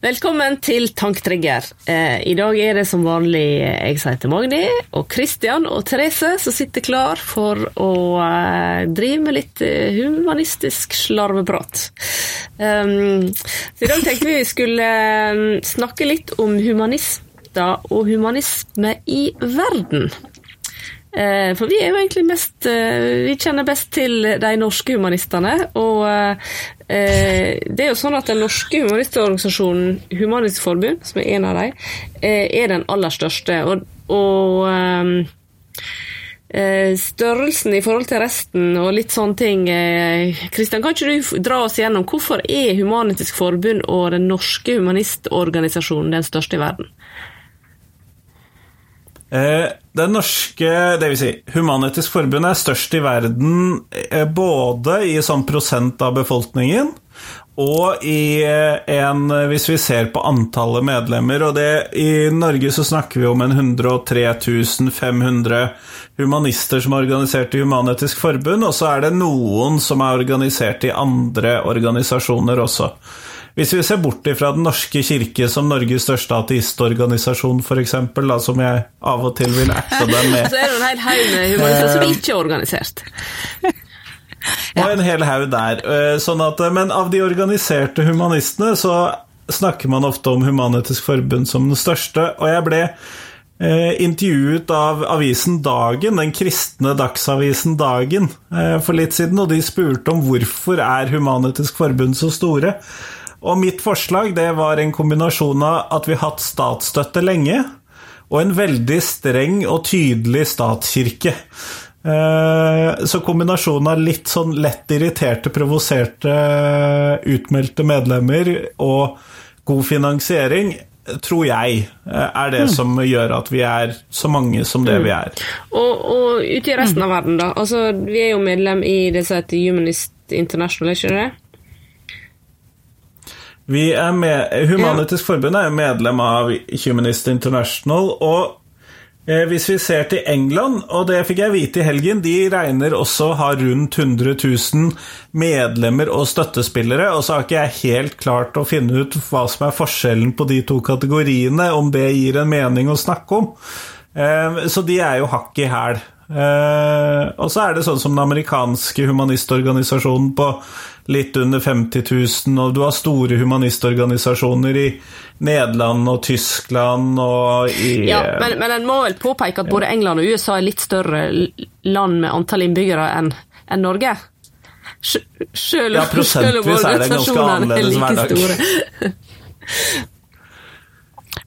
Velkommen til Tanktrigger. Eh, I dag er det som vanlig jeg som heter Magni, og Christian og Therese som sitter klar for å eh, drive med litt eh, humanistisk slarveprat. Um, så I dag tenkte vi vi skulle eh, snakke litt om humanister og humanisme i verden. Eh, For vi er jo egentlig mest eh, Vi kjenner best til de norske humanistene. Og eh, det er jo sånn at den norske humanistorganisasjonen Humanistisk Forbund, som er en av dem, er den aller største. Og, og størrelsen i forhold til resten og litt sånne ting Kristian, kan ikke du dra oss gjennom hvorfor er Humanistisk Forbund og den norske humanistorganisasjonen den største i verden? Eh, norske det vil Si, Human-Etisk Forbund er størst i verden eh, både i sånn prosent av befolkningen og i eh, en Hvis vi ser på antallet medlemmer og det, I Norge så snakker vi om en 103 500 humanister som er organisert i Human-Etisk Forbund, og så er det noen som er organisert i andre organisasjoner også. Hvis vi ser bort fra Den norske kirke som Norges største ateistorganisasjon, f.eks., som jeg av og til vil erte dem med Så er det en hel haug med humanister som ikke er organisert. Og en hel haug der. Sånn at, men av de organiserte humanistene så snakker man ofte om Human-Etisk Forbund som den største, og jeg ble eh, intervjuet av avisen Dagen, den kristne dagsavisen Dagen, eh, for litt siden, og de spurte om hvorfor er Human-Etisk Forbund så store. Og mitt forslag det var en kombinasjon av at vi har hatt statsstøtte lenge, og en veldig streng og tydelig statskirke. Så kombinasjonen av litt sånn lett irriterte, provoserte, utmeldte medlemmer og god finansiering tror jeg er det mm. som gjør at vi er så mange som det mm. vi er. Og, og ute i resten av verden, da. Altså, vi er jo medlem i det som heter Humanist International, ikke det? Vi er med, Humanitisk Forbund er jo medlem av Humanist International. og eh, hvis vi ser til England, og det fikk jeg vite i helgen, de regner også å ha rundt 100 000 medlemmer og støttespillere, og så har ikke jeg helt klart å finne ut hva som er forskjellen på de to kategoriene, om det gir en mening å snakke om. Eh, så de er jo hakk i hæl. Eh, og så er det sånn som den amerikanske humanistorganisasjonen på litt under 50 000, og du har store humanistorganisasjoner i Nederland og Tyskland og i Ja, men, men en må vel påpeke at både England og USA er litt større land med antall innbyggere enn en Norge? Selv, ja, prosentvis er hver dag.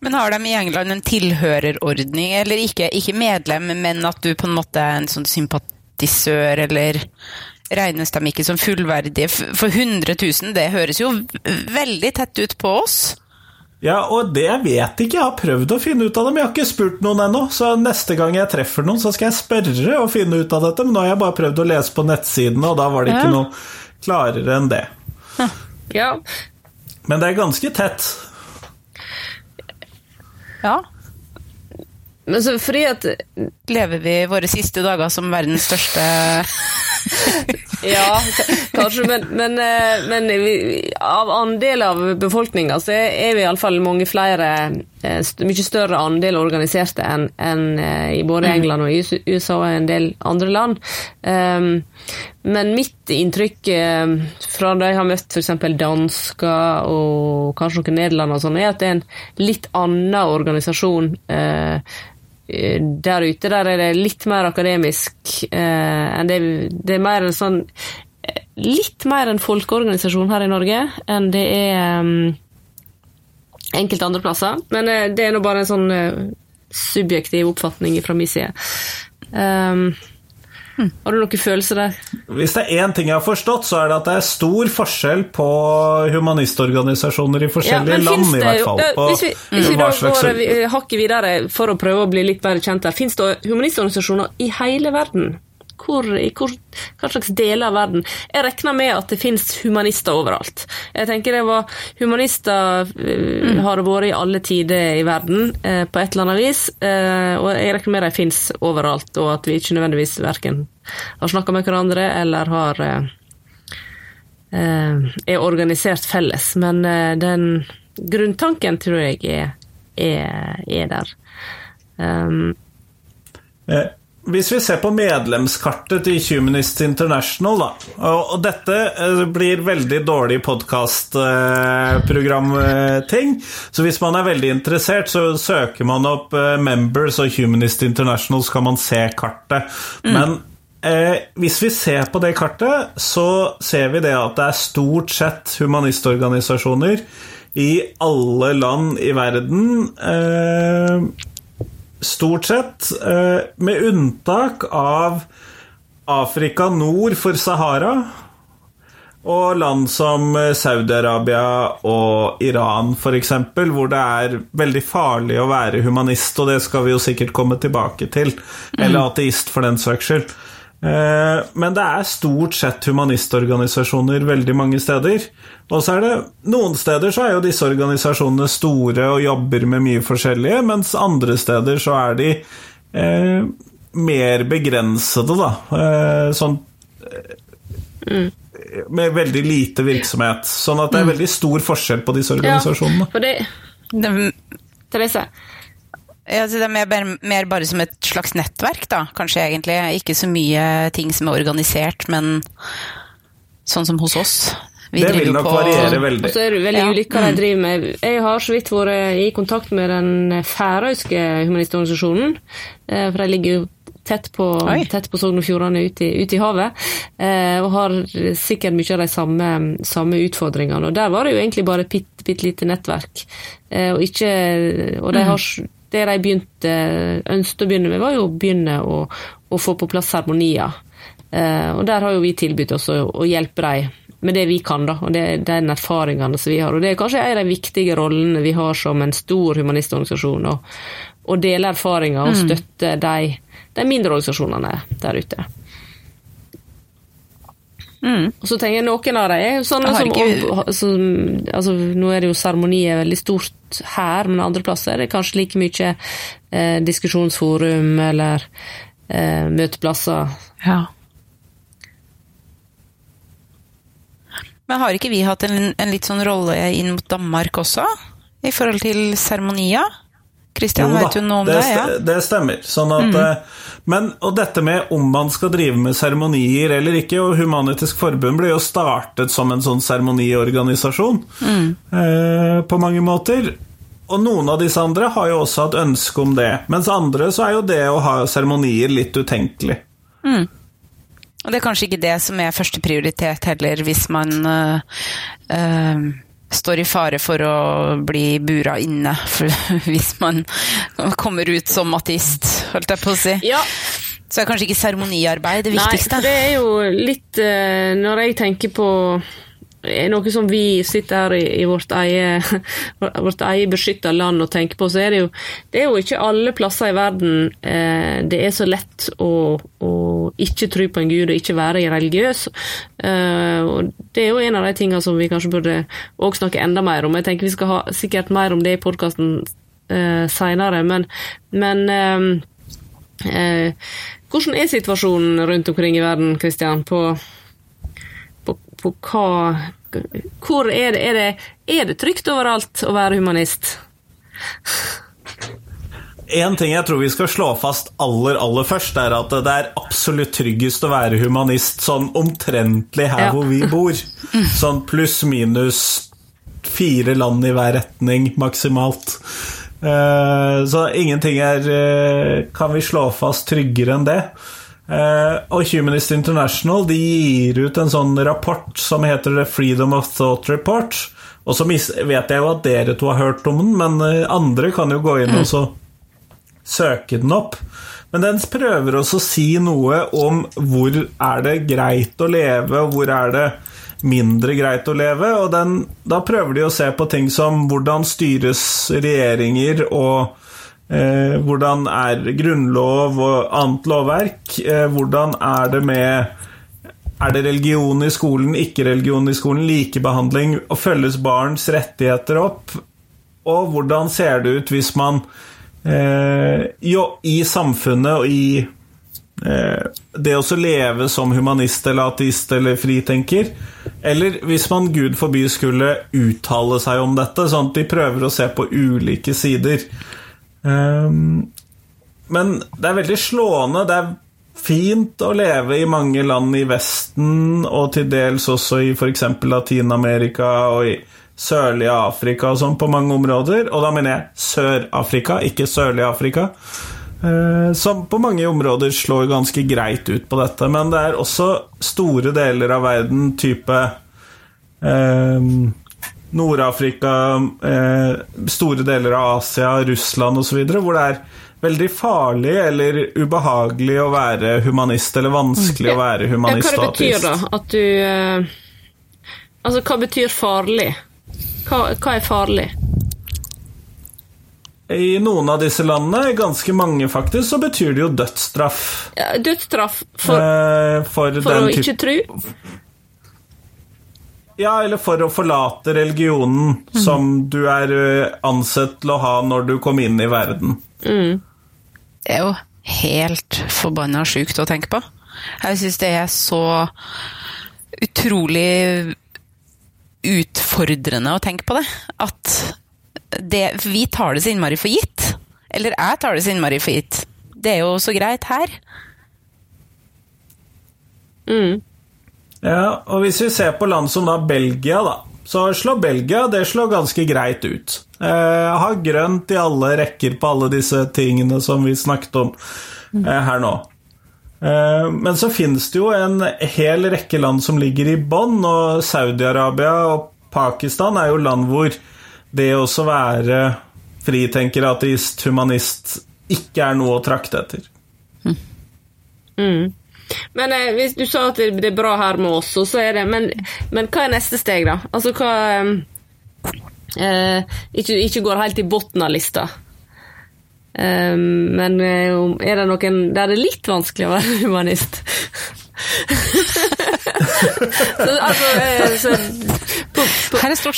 Men har de i England en tilhørerordning, eller ikke, ikke medlem, men at du på en måte er en sånn sympatisør, eller regnes de ikke som fullverdige? For 100 000, det høres jo veldig tett ut på oss. Ja, og det vet ikke. Jeg har prøvd å finne ut av det, men jeg har ikke spurt noen ennå. Så neste gang jeg treffer noen, så skal jeg spørre og finne ut av dette. Men nå har jeg bare prøvd å lese på nettsidene, og da var det ikke ja. noe klarere enn det. Ja. Men det er ganske tett. Ja. Men så fordi at Lever vi våre siste dager som verdens største ja, kanskje, men, men, eh, men vi, av andel av befolkninga så er vi iallfall mange flere eh, Mye større andel organiserte enn en eh, i både mm. England og USA og en del andre land. Um, men mitt inntrykk fra da jeg har møtt f.eks. dansker og kanskje noen nederland, og sånn, er at det er en litt annen organisasjon. Uh, der ute der er det litt mer akademisk eh, enn det Det er mer en sånn eh, Litt mer en folkeorganisasjon her i Norge enn det er um, enkelte andre plasser. Men uh, det er nå bare en sånn subjektiv oppfatning fra min side. Um. Har du noen følelse der? Hvis det er én ting jeg har forstått, så er det at det er stor forskjell på humanistorganisasjoner i forskjellige ja, land, i hvert fall. På, hvis vi, hvis vi da går hakket videre for å prøve å bli litt bedre kjent her, fins det humanistorganisasjoner i hele verden? Hvor, i hvor, hva slags deler av verden? Jeg regner med at det finnes humanister overalt. Jeg tenker det var Humanister mm. har det vært i alle tider i verden eh, på et eller annet vis. Eh, og jeg regner med de finnes overalt, og at vi ikke nødvendigvis verken har snakka med hverandre eller har er organisert felles. Men den grunntanken tror jeg er, er, er der. Um, eh, hvis vi ser på medlemskartet til Humanist International, da, og, dette eh, blir veldig dårlig podkastprogramting, eh, så hvis man er veldig interessert, så søker man opp eh, Members og Humanist International, så kan man se kartet. Mm. Men eh, hvis vi ser på det kartet, så ser vi det at det er stort sett humanistorganisasjoner i alle land i verden. Eh, stort sett, eh, med unntak av Afrika nord for Sahara. Og land som Saudi-Arabia og Iran, f.eks., hvor det er veldig farlig å være humanist, og det skal vi jo sikkert komme tilbake til. Eller mm. ateist, for den saks skyld. Eh, men det er stort sett humanistorganisasjoner veldig mange steder. Og så er det Noen steder så er jo disse organisasjonene store og jobber med mye forskjellige, mens andre steder så er de eh, mer begrensede, da. Eh, sånn mm. Med veldig lite virksomhet. Sånn at det er mm. veldig stor forskjell på disse organisasjonene. Ja, for det, det Therese, ja, det er mer, mer, bare som et slags nettverk, da, kanskje egentlig. Ikke så mye ting som er organisert, men sånn som hos oss. Vi det vil nok på, variere veldig. Og så er det veldig ja. ulikt hva de driver med. Jeg har så vidt vært i kontakt med den færøyske humanistorganisasjonen, eh, for de ligger jo tett på, tett på Sogn og Fjordane ute, ute, i havet, eh, og har sikkert mye av de samme, samme, utfordringene. Og Der var det jo egentlig bare et bitte, bitte lite nettverk, eh, og, ikke, og de mm. har det de begynte, ønsket å begynne med, var jo å begynne å, å få på plass seremonier. Eh, og der har jo vi tilbudt oss å, å hjelpe dem med det vi kan, da, og det, den erfaringene som vi har. Og det er kanskje en av de viktige rollene vi har som en stor humanistorganisasjon, å dele erfaringer og mm. støtte de, de mindre organisasjonene der ute. Mm. Og så tenker jeg noen av dem er sånne som, ikke... som altså, Nå er det jo seremonier veldig stort her, men andre plasser er det kanskje like mye eh, diskusjonsforum eller eh, møteplasser. Ja. Men har ikke vi hatt en, en, litt sånn rolle inn mot Danmark også? I forhold til seremonier? Kristian, vet du noe om det? Det, ja? det stemmer. Sånn at mm. Eh, men, og dette med om man skal drive med seremonier eller ikke, og Humanitisk Forbund ble jo startet som en sånn seremoniorganisasjon mm. eh, på mange måter. Og noen av disse andre har jo også hatt ønske om det, mens andre så er jo det å ha seremonier litt utenkelig. Mm. Og det er kanskje ikke det som er førsteprioritet heller, hvis man øh, øh, står i fare for å bli bura inne hvis man kommer ut som ateist, holdt jeg på å si. Ja. Så er kanskje ikke seremoniarbeid det viktigste? Nei, det er jo litt eh, Når jeg tenker på er noe som vi sitter her i, i vårt eget, vårt eget beskytta land og tenker på, så er det jo Det er jo ikke alle plasser i verden eh, det er så lett å, å, ikke tro på en gud og ikke være religiøs. Eh, og det er jo en av de tingene som vi kanskje burde òg snakke enda mer om. Jeg tenker vi skal ha sikkert mer om det i podkasten uh, seinere, men, men eh, uh, hvordan er situasjonen rundt omkring i verden, Kristian, på på hva Hvor er det, er det, er det trygt overalt å være humanist? En ting jeg tror vi skal slå fast aller aller først, er at det er absolutt tryggest å være humanist sånn omtrentlig her ja. hvor vi bor. Sånn pluss-minus fire land i hver retning maksimalt. Eh, så ingenting er eh, Kan vi slå fast tryggere enn det. Uh, og Humanist International de gir ut en sånn rapport som heter The Freedom of Thought Report. Og så vet jeg jo at dere to har hørt om den, men andre kan jo gå inn og så søke den opp. Men den prøver også å si noe om hvor er det greit å leve, og hvor er det mindre greit å leve. Og den, da prøver de å se på ting som hvordan styres regjeringer og Eh, hvordan er grunnlov og annet lovverk? Eh, hvordan er det med Er det religion i skolen, ikke-religion i skolen, likebehandling? Og følges barns rettigheter opp? Og hvordan ser det ut hvis man eh, jo, i samfunnet og i eh, det å leve som humanist eller ateist eller fritenker. Eller hvis man gud forby skulle uttale seg om dette, sånn at de prøver å se på ulike sider. Eh, men det er veldig slående. Det er fint å leve i mange land i Vesten, og til dels også i f.eks. Latin-Amerika og i sørlige Afrika og sånn på mange områder. Og da mener jeg Sør-Afrika, ikke sørlige Afrika. Eh, som på mange områder slår ganske greit ut på dette. Men det er også store deler av verden, type eh, Nord-Afrika, eh, store deler av Asia, Russland osv., hvor det er veldig farlig eller ubehagelig å være humanist, eller vanskelig å være humanist ja, Hva det betyr da? At du eh, Altså, hva betyr farlig? Hva, hva er farlig? I noen av disse landene, ganske mange faktisk, så betyr det jo dødsstraff. Ja, dødsstraff for, eh, for, for å ikke tro? Ja, eller for å forlate religionen mm. som du er eh, ansett til å ha når du kom inn i verden. Mm. Det er jo helt forbanna sjukt å tenke på. Jeg syns det er så utrolig utfordrende å tenke på det. At det, vi tar det så innmari for gitt. Eller jeg tar det så innmari for gitt. Det er jo så greit her. Mm. Ja, og hvis vi ser på land som da Belgia, da, så slår Belgia det slår ganske greit ut. Eh, har grønt i alle rekker på alle disse tingene som vi snakket om eh, her nå. Eh, men så finnes det jo en hel rekke land som ligger i bånn, og Saudi-Arabia og Pakistan er jo land hvor det å være fritenker, ateist, humanist ikke er noe å trakte etter. Mm. Men eh, hvis du sa at det er bra her med oss, så er det Men, men hva er neste steg, da? Altså hva eh, ikke, ikke, går helt i bunnen av lista. Eh, men eh, er det noen der det er litt vanskelig å være humanist? så, altså, eh, så, på, på, på.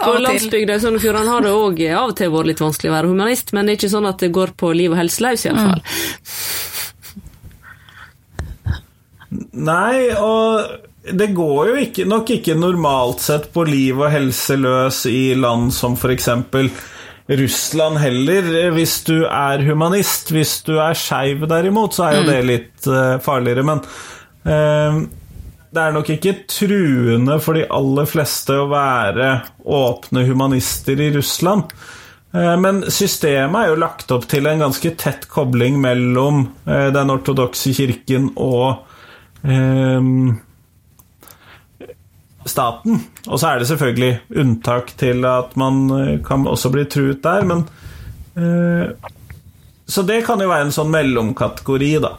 På landsbygda i Sogn og Fjordane har det òg av og til vært litt vanskelig å være humanist, men det er ikke sånn at det går på liv og helse løs, iallfall. Mm. Nei, og det går jo ikke, nok ikke normalt sett på liv og helse løs i land som f.eks. Russland heller, hvis du er humanist. Hvis du er skeiv, derimot, så er jo mm. det litt uh, farligere. Men uh, det er nok ikke truende for de aller fleste å være åpne humanister i Russland. Uh, men systemet er jo lagt opp til en ganske tett kobling mellom den ortodokse kirken og eh, staten. Og så er det selvfølgelig unntak til at man kan også bli truet der, men Så det kan jo være en sånn mellomkategori, da.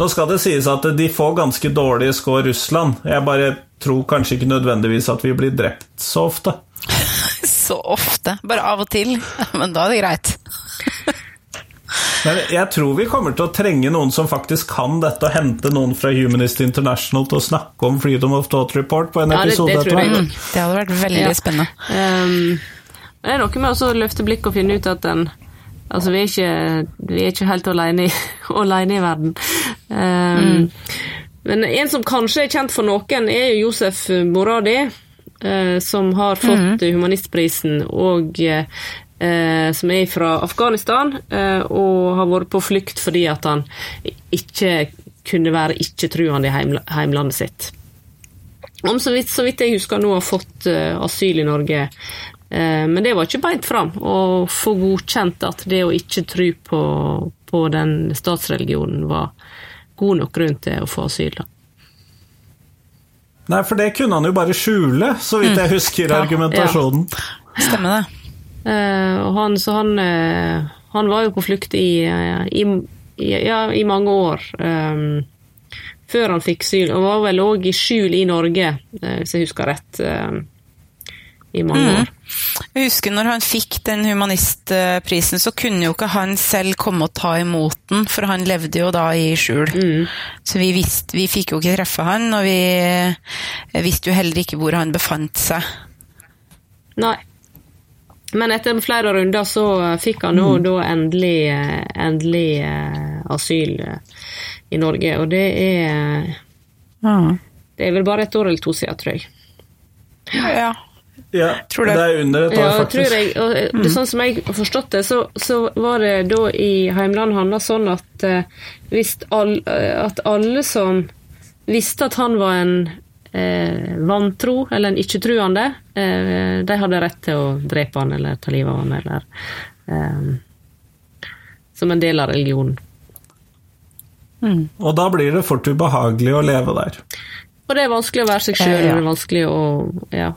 Nå skal det sies at de får ganske dårlige score Russland. Jeg bare tror kanskje ikke nødvendigvis at vi blir drept så ofte. så ofte? Bare av og til? Men da er det greit. Men jeg tror vi kommer til å trenge noen som faktisk kan dette, og hente noen fra Humanist International til å snakke om Freedom of Thought Report på en ja, episode. etter hvert. tror det hadde vært veldig ja. spennende. Um, det er noe med å løfte blikket og finne ut at den Altså, vi er ikke, vi er ikke helt alene i, alene i verden. Um, mm. Men en som kanskje er kjent for noen, er jo Josef Moradi, uh, som har fått mm. humanistprisen, og uh, som er fra Afghanistan, uh, og har vært på flukt fordi at han ikke kunne være ikke-truende i heimlandet sitt. Om så vidt, så vidt jeg husker nå har fått asyl i Norge, Eh, men det var ikke beint fram å få godkjent at det å ikke tro på, på den statsreligionen var god nok grunn til å få asyl. da. Nei, for det kunne han jo bare skjule, så vidt jeg mm. husker ja, argumentasjonen. Ja. Stemmer det. Uh, og han, så han, uh, han var jo på flukt i, uh, i, ja, i mange år. Før han fikk syl, og var vel òg i skjul i Norge, hvis jeg husker rett. I mange mm. år. Jeg husker når han fikk den humanistprisen, så kunne jo ikke han selv komme og ta imot den, for han levde jo da i skjul. Mm. Så vi, visste, vi fikk jo ikke treffe han, og vi visste jo heller ikke hvor han befant seg. Nei. Men etter flere runder så fikk han nå da endelig, eh, endelig eh, asyl eh, i Norge, og det er Mm. Det er vel bare et år eller to siden, tror jeg. Ja. Ja, Tror det. det er under et år, Ja, faktisk. jeg, og mm. sånn som jeg har forstått det, så, så var det da i heimlandet hans sånn at uh, all, eh, at alle som visste at han var en eh, vantro eller en ikke-truende, eh, de hadde rett til å drepe han eller ta livet av han, eller eh, Som en del av religionen. Og da blir det fort ubehagelig å leve der. Og det er vanskelig å være seg sjøl, Eh, ja. det er vanskelig å Ja.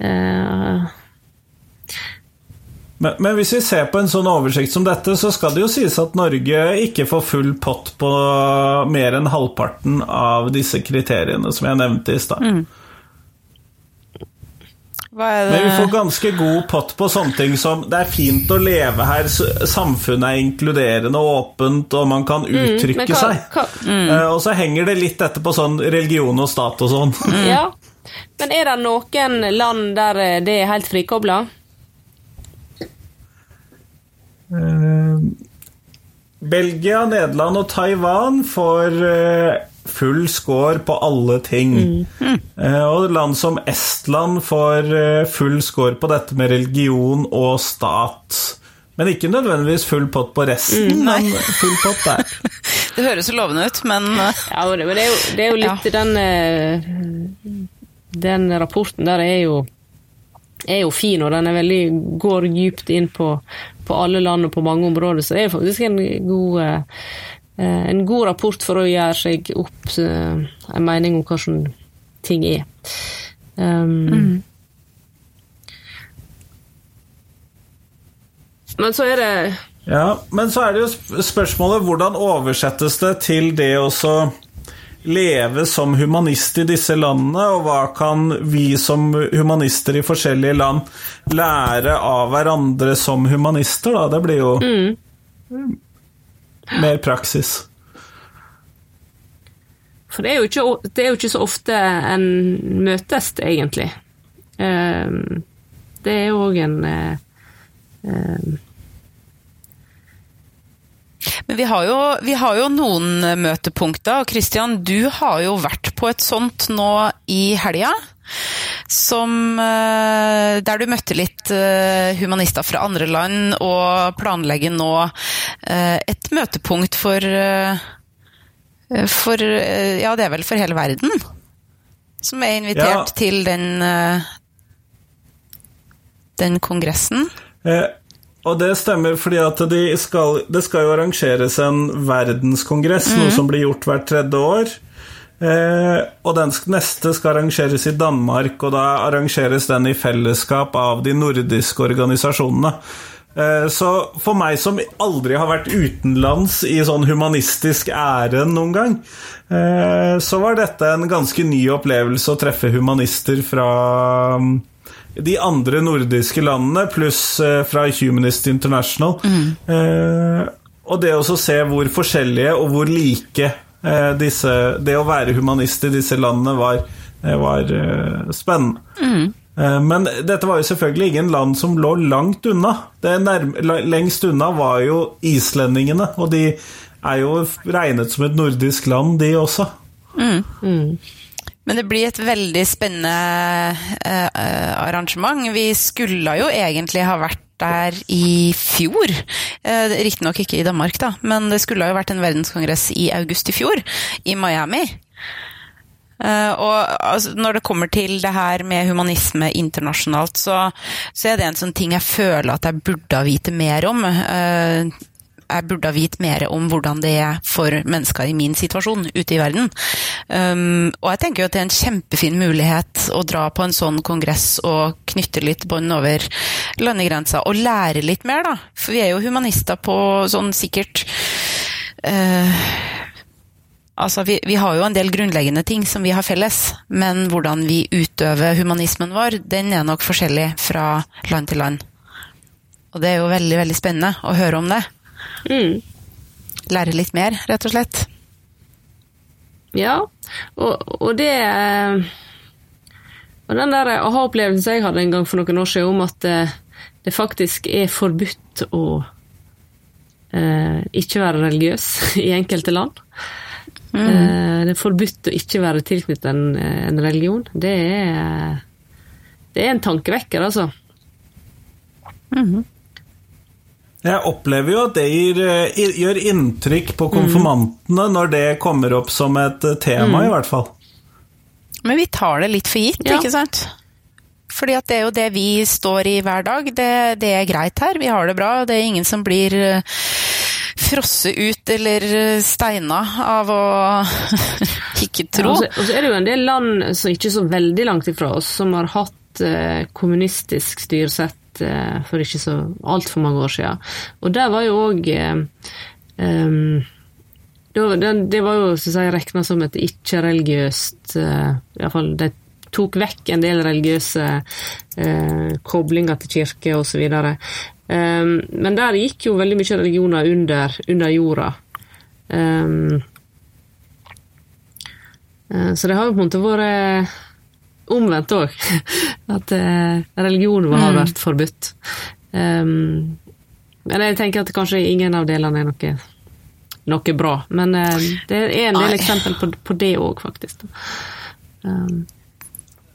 Eh, Men, men hvis vi ser på en sånn oversikt som dette, så skal det jo sies at Norge ikke får full pott på mer enn halvparten av disse kriteriene som jeg nevnte i stad. Er Men vi får ganske god pott på sånne ting som det er fint å leve her, samfunnet er inkluderende og åpent, og man kan uttrykke men hva, seg. hva, Eh, Og så henger det litt dette på sånn religion og stat og sånn. Ja. Men er det noen land der det er helt frikobla? Eh, Belgia, Nederland og Taiwan får eh, full score på alle ting. Eh, Og land som Estland får full score på dette med religion og stat. Men ikke nødvendigvis full pott på resten, men full pott der. Det høres jo lovende ut, men Ja, men det er jo, det er jo litt den eh, Den rapporten der er jo er jo fin, og den er veldig, går dypt inn på, på alle land og på mange områder, så det er faktisk en god, eh, en god rapport for å gjøre seg opp eh, en mening om hvordan ting er. Um, Men så er det Ja, Men så er det jo spørsmålet hvordan oversettes det til det å så leve som humanist i disse landene, og hva kan vi som humanister i forskjellige land lære av hverandre som humanister, da? Det blir jo mer praksis. For det er jo ikke, det er jo ikke så ofte en møtes, egentlig. Ehm, Det er jo òg en eh, ehm, Men vi har, jo, vi har jo noen møtepunkter, og Christian, du har jo vært på et sånt nå i helga. Som, eh, der du møtte litt eh, humanister fra andre land, og planlegger nå eh, et møtepunkt for For Ja, det er vel for hele verden? Som er invitert Ja. til den den kongressen. Eh, og det stemmer fordi at de skal, det skal jo arrangeres en verdenskongress, noe som blir gjort hvert tredje år. Eh, og den neste skal arrangeres i Danmark, og da arrangeres den i fellesskap av de nordiske organisasjonene. Eh, så for meg som aldri har vært utenlands i sånn humanistisk ære noen gang, eh, så var dette en ganske ny opplevelse å treffe humanister fra mm, de andre nordiske landene, pluss eh, fra Humanist International. Eh, og det å se hvor forskjellige og hvor like eh, disse, det å være humanist i disse landene var, var eh, spennende. Eh, men dette var jo selvfølgelig ingen land som lå langt unna. Det nærme, lengst unna var jo islendingene, og de er jo regnet som et nordisk land, de også. Men det blir et veldig spennende eh, eh, arrangement. Vi skulle jo egentlig ha vært der i fjor. Eh, Riktignok ikke i Danmark, da, men det skulle jo vært en verdenskongress i august i fjor, i Miami. Eh, og altså, når det kommer til det her med humanisme internasjonalt, så, så er det en sånn ting jeg føler at jeg burde vite mer om. Eh, jeg burde ha vite mer om hvordan det er for mennesker i min situasjon ute i verden. Um, og jeg tenker jo at det er en kjempefin mulighet å dra på en sånn kongress og knytte litt bånd over landegrensa, og lære litt mer, da. For vi er jo humanister på sånn sikkert uh, Altså, vi, vi har jo en del grunnleggende ting som vi har felles, men hvordan vi utøver humanismen vår, den er nok forskjellig fra land til land. Og det er jo veldig, veldig spennende å høre om det. Mm. Lære litt mer, rett og slett. Ja, og, og det eh, Og den der aha-opplevelsen jeg hadde en gang for noen år siden om at eh, det faktisk er forbudt å eh, ikke være religiøs i enkelte land. Eh, det er forbudt å ikke være tilknyttet en, en religion. Det er, det er en tankevekker, altså. Jeg opplever jo at det gir, eh, gjør inntrykk på konfirmantene når det kommer opp som et tema, tema, i hvert fall. Men vi tar det litt for gitt, Ja. ikke sant? Fordi at det er jo det vi står i hver dag. Det, det er greit her, vi har det bra. Det er ingen som blir frosse frosset ut eller eh, steina av å ikke Ja, tro. og, så, og så er det jo en del land som ikke er så veldig langt ifra oss, som har hatt eh, kommunistisk styresett eh, for ikke så altfor mange år siden. Og der var jo òg eh, em, det, var- jo å si, regna som et ikke-religiøst eh, Iallfall de tok vekk en del religiøse eh, koblinger til kirke osv. Um, men der gikk jo veldig mye religioner under, under jorda. Um, Eh, Så det har jo på en måte vært omvendt òg. At eh, religion har vært forbudt. Um, men jeg tenker at kanskje ingen av delene er noe, noe bra. Men eh, det er en del eksempel på, på det òg, faktisk. Um,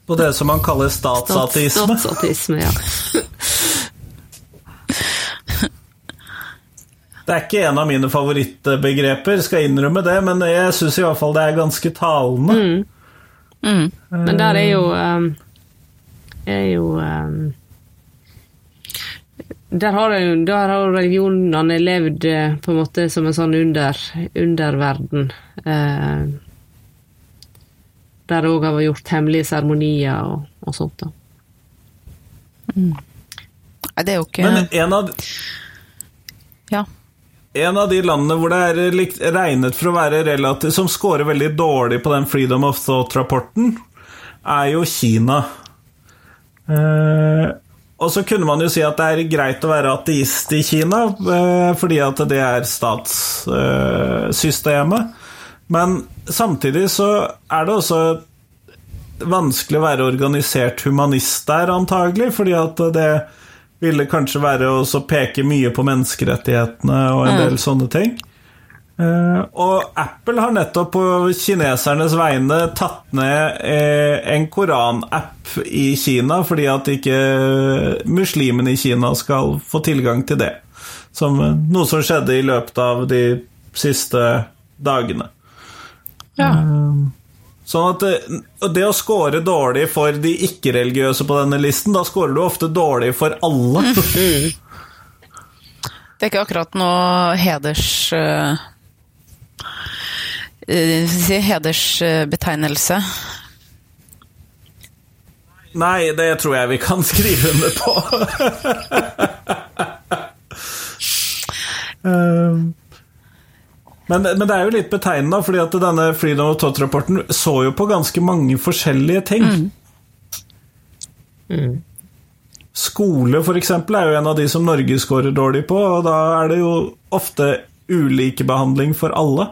På det som man kaller statsatisme? statsateisme. Statsateisme, ja. Det er ikke en av mine favorittbegreper, skal jeg innrømme det, men jeg syns fall det er ganske talende. Mm. Men der er jo um, er jo um, der har, jo, der har religionene levd eh, på en måte som en sånn under, underverden. Eh, der det òg har vært gjort hemmelige seremonier og, og sånt. da. Nei, det er jo ikke Men en av, Ja. En av de landene hvor det er regnet for å være relativt Som scorer veldig dårlig på den Freedom of Thought-rapporten, er jo Kina. Eh, og så kunne man jo si at det er greit å være ateist i Kina, eh, fordi at det er statssystemet. Men samtidig så er det også vanskelig å være organisert humanist der, antagelig, fordi at det ville kanskje være å peke mye på menneskerettighetene og en del sånne ting. Eh, og Apple har nettopp på kinesernes vegne tatt ned eh, en Koran-app i Kina, fordi at ikke muslimene i Kina skal få tilgang til det. Som eh, noe som skjedde i løpet av de siste dagene. ja. Sånn at det, å score dårlig for de ikke-religiøse på denne listen, da scorer du ofte dårlig for alle. Det er ikke akkurat noe heders... eh, eh, hedersbetegnelse. Nei, det tror jeg vi kan skrive under på. Um, men, men det er jo litt betegnende, fordi at denne Freedom of Thought-rapporten så jo på ganske mange forskjellige ting. Skole, for eksempel, er jo en av de som Norge scorer dårlig på, og da er det jo ofte ulikebehandling for alle.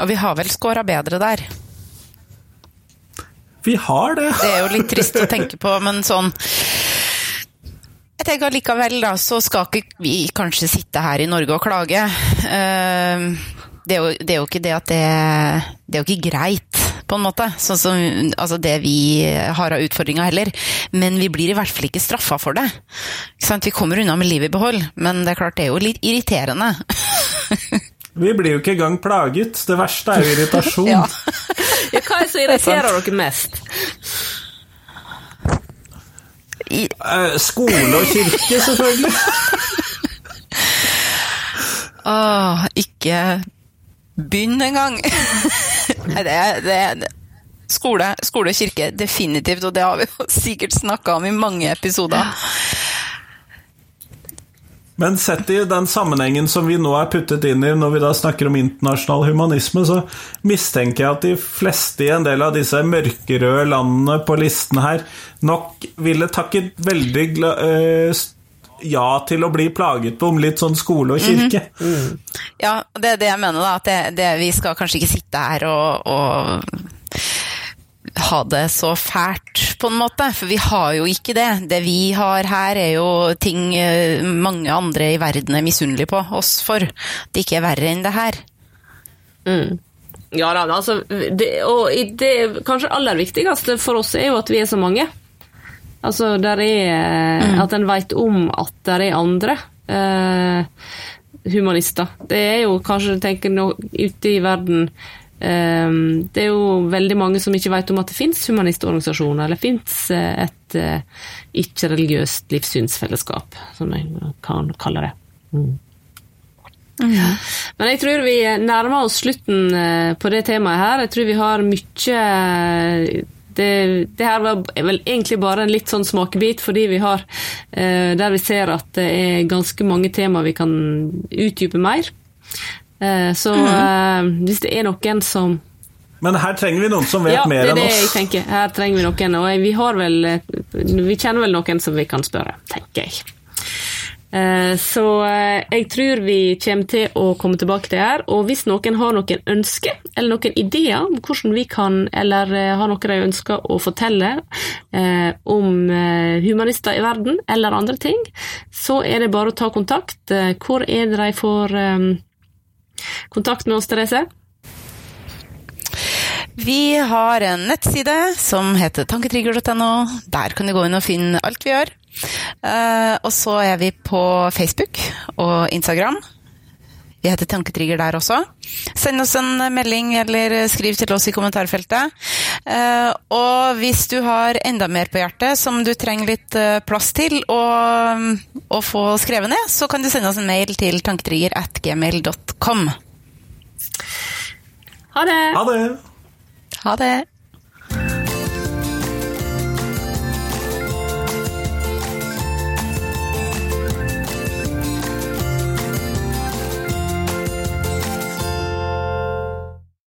Og vi har vel scora bedre der. Vi har det. Det er jo litt trist å tenke på, men sånn tenker allikevel, da, så skal ikke vi kanskje sitte her i Norge og klage. Eh, Det er jo, det er jo ikke det at det Det er jo ikke greit, på en måte, sånn som altså det vi har av utfordringer heller. Men vi blir i hvert fall ikke straffa for det. Ikke sant? Vi kommer unna med livet i behold, men det er klart det er jo litt irriterende. Vi blir jo ikke engang plaget. Det verste er jo irritasjon. Ja. Ja, hva er det som irriterer dere mest? I, uh, Skole og kirke, selvfølgelig. Åh, ikke begynn engang! Nei, det det skole, skole og kirke, definitivt, og det har vi sikkert snakka om i mange episoder. Men sett i den sammenhengen som vi nå er puttet inn i når vi da snakker om internasjonal humanisme, så mistenker jeg at de fleste i en del av disse mørkerøde landene på listen her nok ville takket veldig eh, ja til å bli plaget på om litt sånn skole og kirke. Ja, det er det jeg mener, da. At det, det, vi skal kanskje ikke sitte her og, og ha det så fælt, på en måte. For vi har jo ikke det. Det vi har her, er jo ting eh, mange andre i verden er misunnelige på oss for. Det ikke er verre enn det her. Mm. Ja da, altså, det, og det kanskje aller viktigste for oss er jo at vi er så mange. Altså, der er mm. At en veit om at det er andre eh, humanister. Det er jo kanskje, tenker nå, ute i verden det er jo veldig mange som ikke vet om at det fins humanistorganisasjoner, eller fins eh, et eh, ikke-religiøst livssynsfellesskap, som jeg kan kalle det. Mm. Mm. Men jeg tror vi nærmer oss slutten eh, på det temaet her. Jeg tror vi har mye det, det, her var vel egentlig bare en litt sånn smakebit, fordi vi har Der vi ser at det er ganske mange temaer vi kan utdype mer. Eh, så mm. hvis det er noen som men her trenger vi noen som vet ja, mer enn oss. Ja, det er det jeg tenker. Her trenger vi noen, og vi har vel eh, Vi kjenner vel noen som vi kan spørre, tenker jeg. Så jeg tror vi kommer til å komme tilbake til det her. Og hvis noen har noen ønsker eller noen ideer om hvordan vi kan, eller har noe de ønsker å fortelle om humanister i verden eller andre ting, så er det bare å ta kontakt. Hvor er det de får kontakt med oss, Therese? Vi har en nettside som heter tanketrigger.no. Der kan du gå inn og finne alt vi gjør. Uh, og så er vi på Facebook og Instagram. Vi heter Tanketrigger der også. Send oss en melding eller skriv til oss i kommentarfeltet. Uh, og hvis du har enda mer på hjertet som du trenger litt uh, plass til å, å, få skrevet ned, så kan du sende oss en mail til tanketrigger.gmail.com. Ha det! Ha det! Ha det!